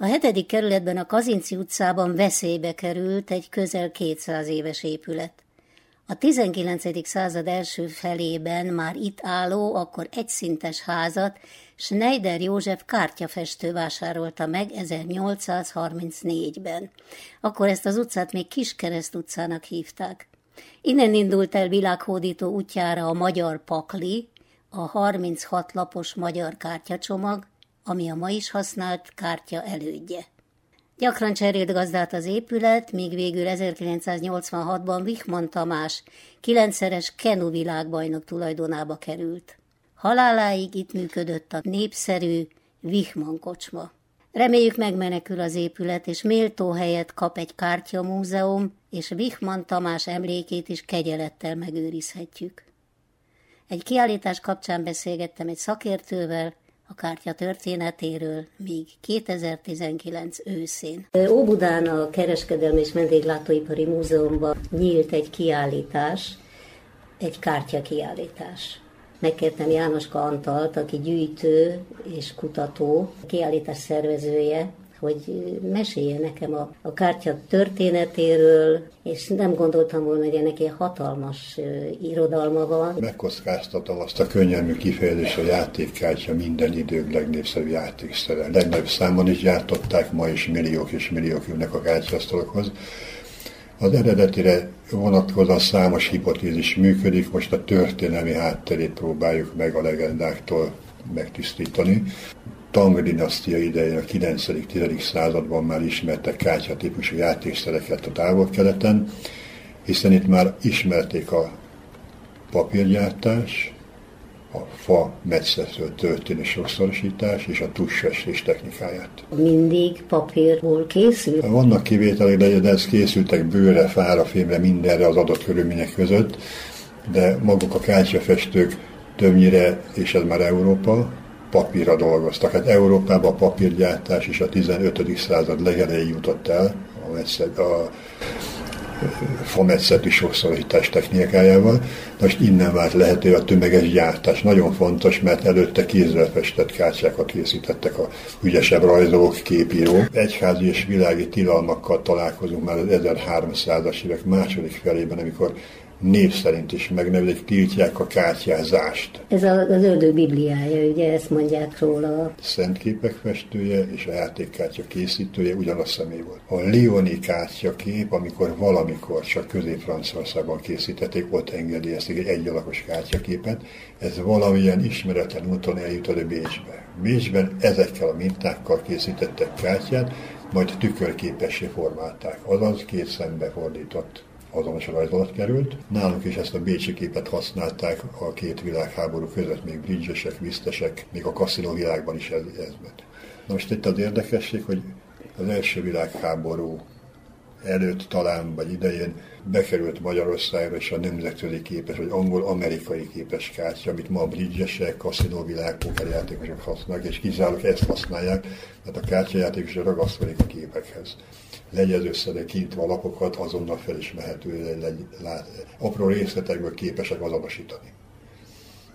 A hetedik kerületben a Kazinci utcában veszélybe került egy közel 200 éves épület. A 19. század első felében már itt álló, akkor egyszintes házat Schneider József kártyafestő vásárolta meg 1834-ben. Akkor ezt az utcát még Kiskereszt utcának hívták. Innen indult el világhódító útjára a magyar pakli, a 36 lapos magyar kártyacsomag, ami a ma is használt kártya elődje. Gyakran cserélt gazdát az épület, míg végül 1986-ban Wichmann Tamás kilencszeres Kenu világbajnok tulajdonába került. Haláláig itt működött a népszerű Wichmann kocsma. Reméljük megmenekül az épület, és méltó helyet kap egy kártyamúzeum, és Wichmann Tamás emlékét is kegyelettel megőrizhetjük. Egy kiállítás kapcsán beszélgettem egy szakértővel, a kártya történetéről még 2019 őszén. Óbudán a Kereskedelmi és Vendéglátóipari Múzeumban nyílt egy kiállítás, egy kártya kiállítás. Megkértem Jánoska Antalt, aki gyűjtő és kutató, kiállítás szervezője, hogy mesélje nekem a, a kártya történetéről, és nem gondoltam volna, hogy ennek ilyen hatalmas irodalma van. Megkockáztatom azt a könnyelmű kifejezés, a játékkártya minden idők legnépszerűbb játékszere. Legnagyobb számon is gyártották, ma is milliók és milliók ülnek a kártyasztalokhoz. Az eredetire vonatkozóan számos hipotézis működik, most a történelmi hátterét próbáljuk meg a legendáktól megtisztítani. Tang dinasztia idején a 9.-10. században már ismertek kártya típusú játékszereket a távol-keleten, hiszen itt már ismerték a papírgyártás, a fa metszetről történő sokszorosítás és a tussfestés technikáját. Mindig papírból készül? Vannak kivételek, de ez készültek bőre, fára, fémre, mindenre az adott körülmények között, de maguk a kártyafestők többnyire, és ez már Európa, papírra dolgoztak. Hát Európában a papírgyártás is a 15. század legelején jutott el, a, a fametszeti sokszorítás technikájával. Most innen vált lehető a tömeges gyártás. Nagyon fontos, mert előtte kézzel festett kártyákat készítettek a ügyesebb rajzolók, képíró. Egyházi és világi tilalmakkal találkozunk már az 1300-as évek második felében, amikor név szerint is megnevezik, tiltják a kártyázást. Ez az ördög bibliája, ugye ezt mondják róla. Szentképek festője és a játékkártya készítője ugyanaz személy volt. A Leoni kártyakép, amikor valamikor csak Közép-Franciaországban készítették, ott engedélyezték egy egyalakos kártyaképet, ez valamilyen ismeretlen úton eljutott a Bécsbe. Bécsben ezekkel a mintákkal készítettek kártyát, majd tükörképessé formálták, azaz két szembe fordított azonos rajzolat került. Nálunk is ezt a bécsi képet használták a két világháború között, még bridgesek, visztesek, még a kaszinó világban is ez, ez ment. Na most itt az érdekesség, hogy az első világháború előtt talán, vagy idején bekerült Magyarországra és a nemzetközi képes, vagy angol-amerikai képes kártya, amit ma a bridgesek, kaszinóvilág, pokerjátékosok használnak, és kizárólag ezt használják, mert a kártyajátékosok ragaszkodik a képekhez legyezőszedek kintva a lapokat, azonnal felismerhető, apró részletekből képesek azonosítani.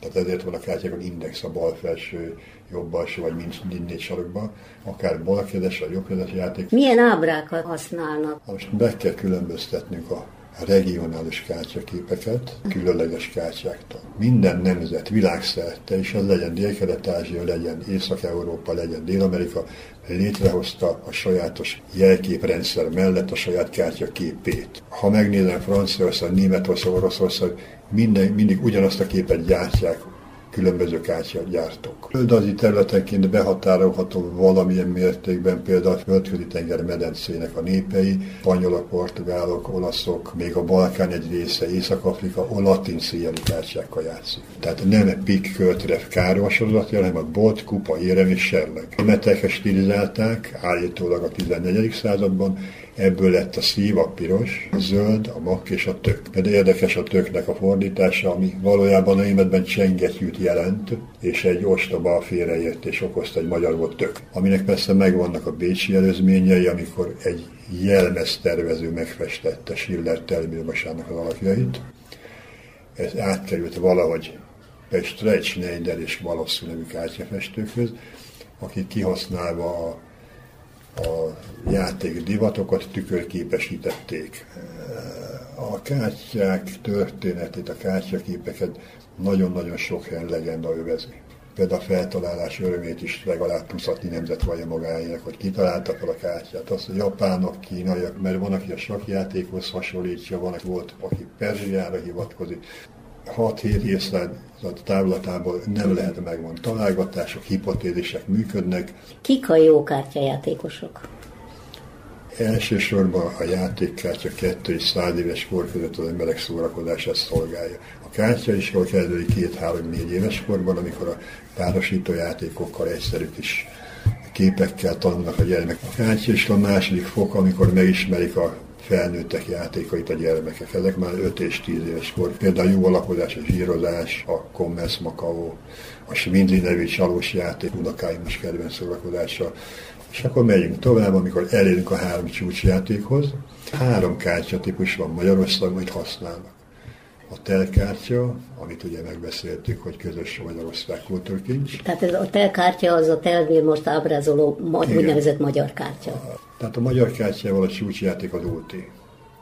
Tehát ezért van a kártyákon index a bal felső, jobb alsó, vagy mind négy sarokban, akár balkezes, vagy jobbkezes játék. Milyen ábrákat használnak? Most be kell különböztetnünk a regionális kártyaképeket különleges kártyáktól. Minden nemzet világszerte, és az legyen Dél-Kelet-Ázsia, legyen Észak-Európa, legyen Dél-Amerika, létrehozta a sajátos jelképrendszer mellett a saját kártyaképét. Ha megnézem Franciaország, Németország, Oroszország, minden, mindig ugyanazt a képet gyártják különböző kártyagyártók. Földrajzi területenként behatárolható valamilyen mértékben például a földközi tenger medencének a népei, spanyolok, portugálok, olaszok, még a Balkán egy része, Észak-Afrika, a latin széjjeli kártyákkal játszik. Tehát nem pik, költre, káros sorozat, hanem a bot, kupa, érem és serleg. Németek stilizálták, állítólag a 14. században, Ebből lett a szív, a piros, a zöld, a mak és a tök. De érdekes a töknek a fordítása, ami valójában a németben csengetyűt jelent, és egy ostoba félreért és okozta egy magyar volt tök. Aminek persze megvannak a bécsi előzményei, amikor egy jelmeztervező megfestette Schiller termőmasának az alakjait. Ez átkerült valahogy Pestre, egy Schneider és Valossu nevű kártyafestőkhöz, akik kihasználva a a játék divatokat tükörképesítették. A kártyák történetét, a kártyaképeket nagyon-nagyon sok helyen legenda övezi. Például a feltalálás örömét is legalább tuszatni nemzet vallja magáének, hogy kitalálta fel a kártyát. Azt a japánok, kínaiak, mert van, aki a sakjátékhoz hasonlítja, van, aki volt, aki Perzsiára hivatkozik. 6-7 évszázad távlatából nem lehet megmondani. Találgatások, hipotézisek működnek. Kik a jó kártyajátékosok? Elsősorban a játékkártya kettő és száz éves kor között az emberek szórakozását szolgálja. A kártya is jól kezdődik két-három-négy éves korban, amikor a párosító játékokkal egyszerű kis képekkel tanulnak a gyermek. A kártya is a második fok, amikor megismerik a felnőttek játékait a gyermekek. Ezek már 5 és 10 éves kor. Például jó alakozás, a zsírozás, a Commerce Macao, a Svindli nevű csalós játék, unokáim is kedvenc szórakozása. És akkor megyünk tovább, amikor elérünk a három csúcsjátékhoz. Három kártyatípus van Magyarországon, amit használnak. A telkártya, amit ugye megbeszéltük, hogy közös Magyarország kultúrkincs. Tehát ez a telkártya az a telvér most ábrázoló úgynevezett magyar kártya. Tehát a magyar kártyával a csúcsjáték az ulti.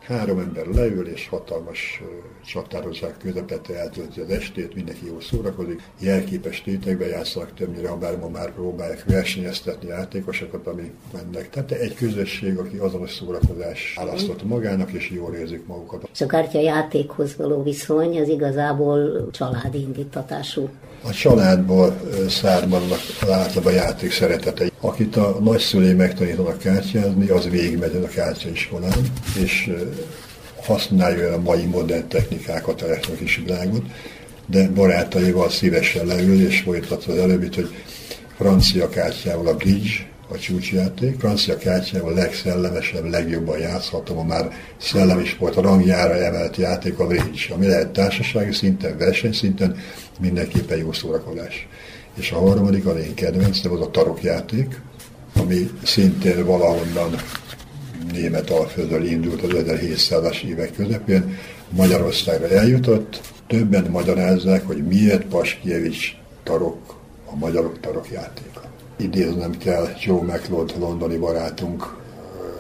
Három ember leül, és hatalmas csatározák közepette eltölti az estét, mindenki jól szórakozik. Jelképes tétekbe játszanak többnyire, ha bár ma már próbálják versenyeztetni játékosokat, ami mennek. Tehát egy közösség, aki azonos szórakozás választott magának, és jól érzik magukat. És a játékhoz való viszony az igazából családi indítatású. A családból származnak általában a játék szeretetei. Akit a nagyszülé megtanítanak kártyázni, az végigmegy a kártyaiskolán, és használja a mai modern technikákat, a is világot, de barátaival szívesen leül, és folytatva az előbbit, hogy francia kártyával a bridge, a csúcsjáték. Francia kártyával a legszellemesebb, legjobban játszhatom, a már szellemi sport a rangjára emelt játék a bridge, ami lehet társasági szinten, versenyszinten, mindenképpen jó szórakozás. És a harmadik, a én kedvencem, az a tarokjáték, ami szintén valahonnan német alföldről indult az 1700-as évek közepén, Magyarországra eljutott, többen magyarázzák, hogy miért Paskievics tarok, a magyarok tarokjátéka. Idéznem kell Joe McLeod londoni barátunk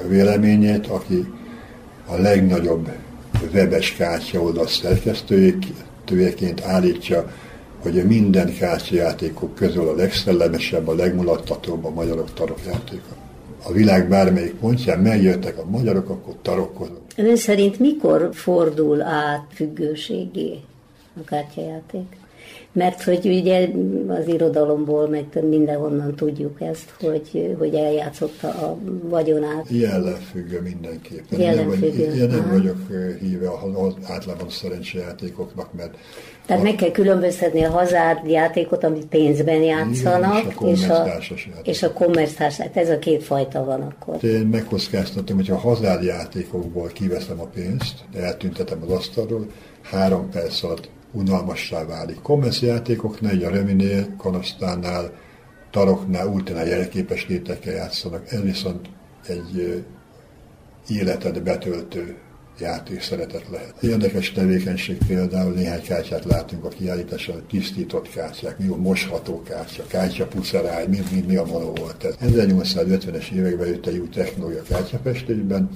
véleményét, aki a legnagyobb webes kártya oldal szerkesztőjeként állítja, hogy minden kártyajátékok közül a legszellemesebb, a legmulattatóbb a magyarok tarokjátéka. A világ bármelyik pontján megjöttek a magyarok, akkor tarokkozunk. Ön szerint mikor fordul át függőségé a kártyajáték? Mert hogy ugye az irodalomból, meg mindenhonnan tudjuk ezt, hogy, hogy eljátszotta a vagyonát. Jellemfüggő mindenképpen. Jellemfüggő. Én nem, nem vagyok híve általában a szerencsejátékoknak, mert tehát meg kell különböztetni a hazárd játékot, amit pénzben játszanak, és a, és a kommersztársaság. Ez a két fajta van akkor. Én megkockáztatom, hogy a hazárd játékokból kiveszem a pénzt, eltüntetem az asztalról, három perc alatt unalmassá válik. Kommersz játékoknál, egy a Reminél, Kanasztánál, Taroknál, Ultinál jelképes létekkel játszanak. Ez viszont egy életet betöltő játék szeretet lehet. Érdekes tevékenység például néhány kártyát látunk a kiállításon, tisztított kártyák, a mosható kártya, kártya puceráj, mi, mi, mi a való volt ez. 1850-es években jött egy új technológia kártyafestésben,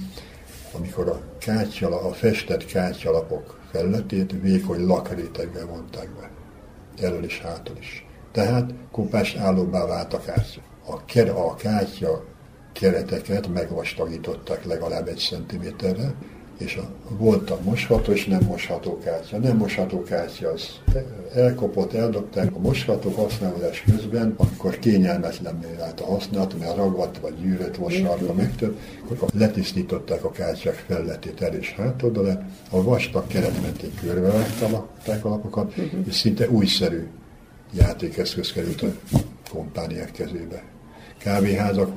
amikor a, kártya, a festett kártyalapok felületét vékony lakréteggel vonták be. Elől is, hátul is. Tehát kopás állóbbá vált a kártya. A, ker, a kártya kereteket megvastagították legalább egy centiméterre, és a, volt a mosható és nem mosható kártya. Nem mosható kártya az elkopott, eldobták a mosható használás közben, amikor kényelmetlenné vált a használat, mert ragadt vagy gyűrött vagy sarka megtöbb, akkor letisztították a kártyák felletét el és hátoldalát, a vastag keret mentén körbevágták a lapokat, és szinte újszerű játékeszköz került a kompániák kezébe. Kávéházak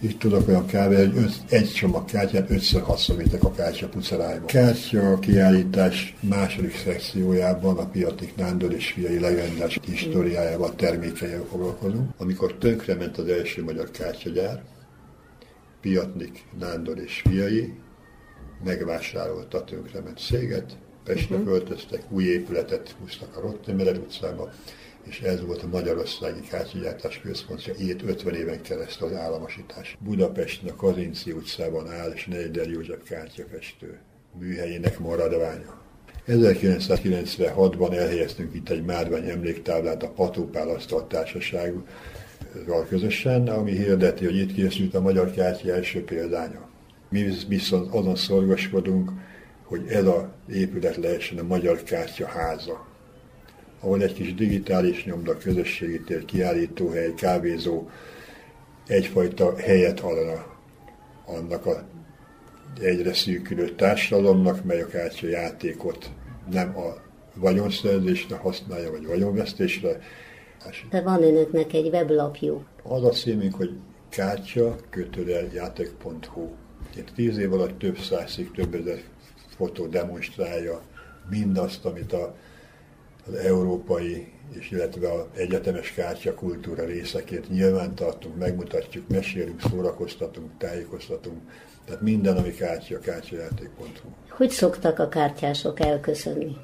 így tudok olyan kávé, hogy öt, egy csomag kártyát ötször hatszor a kártya pucerájba. Kártya kiállítás második szekciójában a Piatik Nándor és fiai legendás históriájával, termékeivel foglalkozunk. Amikor tönkrement az első magyar kártyagyár, Piatnik Nándor és fiai megvásárolta tönkrement széget, Pestre uh-huh. költöztek, új épületet húztak a Rottemeler utcába, és ez volt a Magyarországi Kártyagyártás Központja 50 éven keresztül az államosítás. Budapesten a Kazinci utcában áll, és Neider József kártyafestő műhelyének maradványa. 1996-ban elhelyeztünk itt egy márvány emléktáblát a Patópál Asztal Társasággal közösen, ami hirdeti, hogy itt készült a magyar kártya első példánya. Mi viszont azon szorgoskodunk, hogy ez a épület lehessen a Magyar Kártya háza, ahol egy kis digitális nyomda, közösségi tér, kiállítóhely, kávézó egyfajta helyet adna annak a egyre szűkülő társadalomnak, mely a kártya játékot nem a vagyonszerzésre használja, vagy vagyonvesztésre. De van önöknek egy weblapjuk. Az a címünk, hogy kártya játék.hu. Itt tíz év alatt több százig, több ezer fotó demonstrálja mindazt, amit a, az európai és illetve az egyetemes kártya kultúra részeként nyilván tartunk, megmutatjuk, mesélünk, szórakoztatunk, tájékoztatunk, tehát minden, ami kártya, kártyajáték.hu. Hogy szoktak a kártyások elköszönni?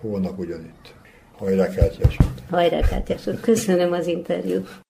Holnap ugyanitt. Hajrá kártyások! Hajrá kártyások! Köszönöm az interjút!